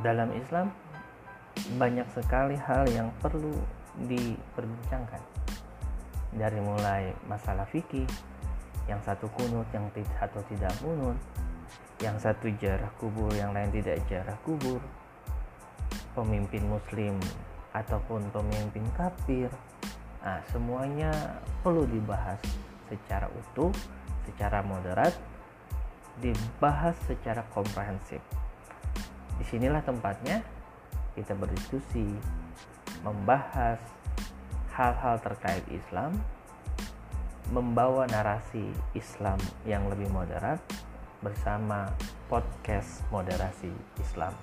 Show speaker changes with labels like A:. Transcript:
A: dalam Islam banyak sekali hal yang perlu diperbincangkan. Dari mulai masalah fikih yang satu kunut yang satu tidak kunut yang satu jarah kubur yang lain tidak jarah kubur pemimpin muslim ataupun pemimpin kafir nah semuanya perlu dibahas secara utuh secara moderat dibahas secara komprehensif di sinilah tempatnya kita berdiskusi membahas hal-hal terkait Islam membawa narasi Islam yang lebih moderat bersama podcast moderasi Islam.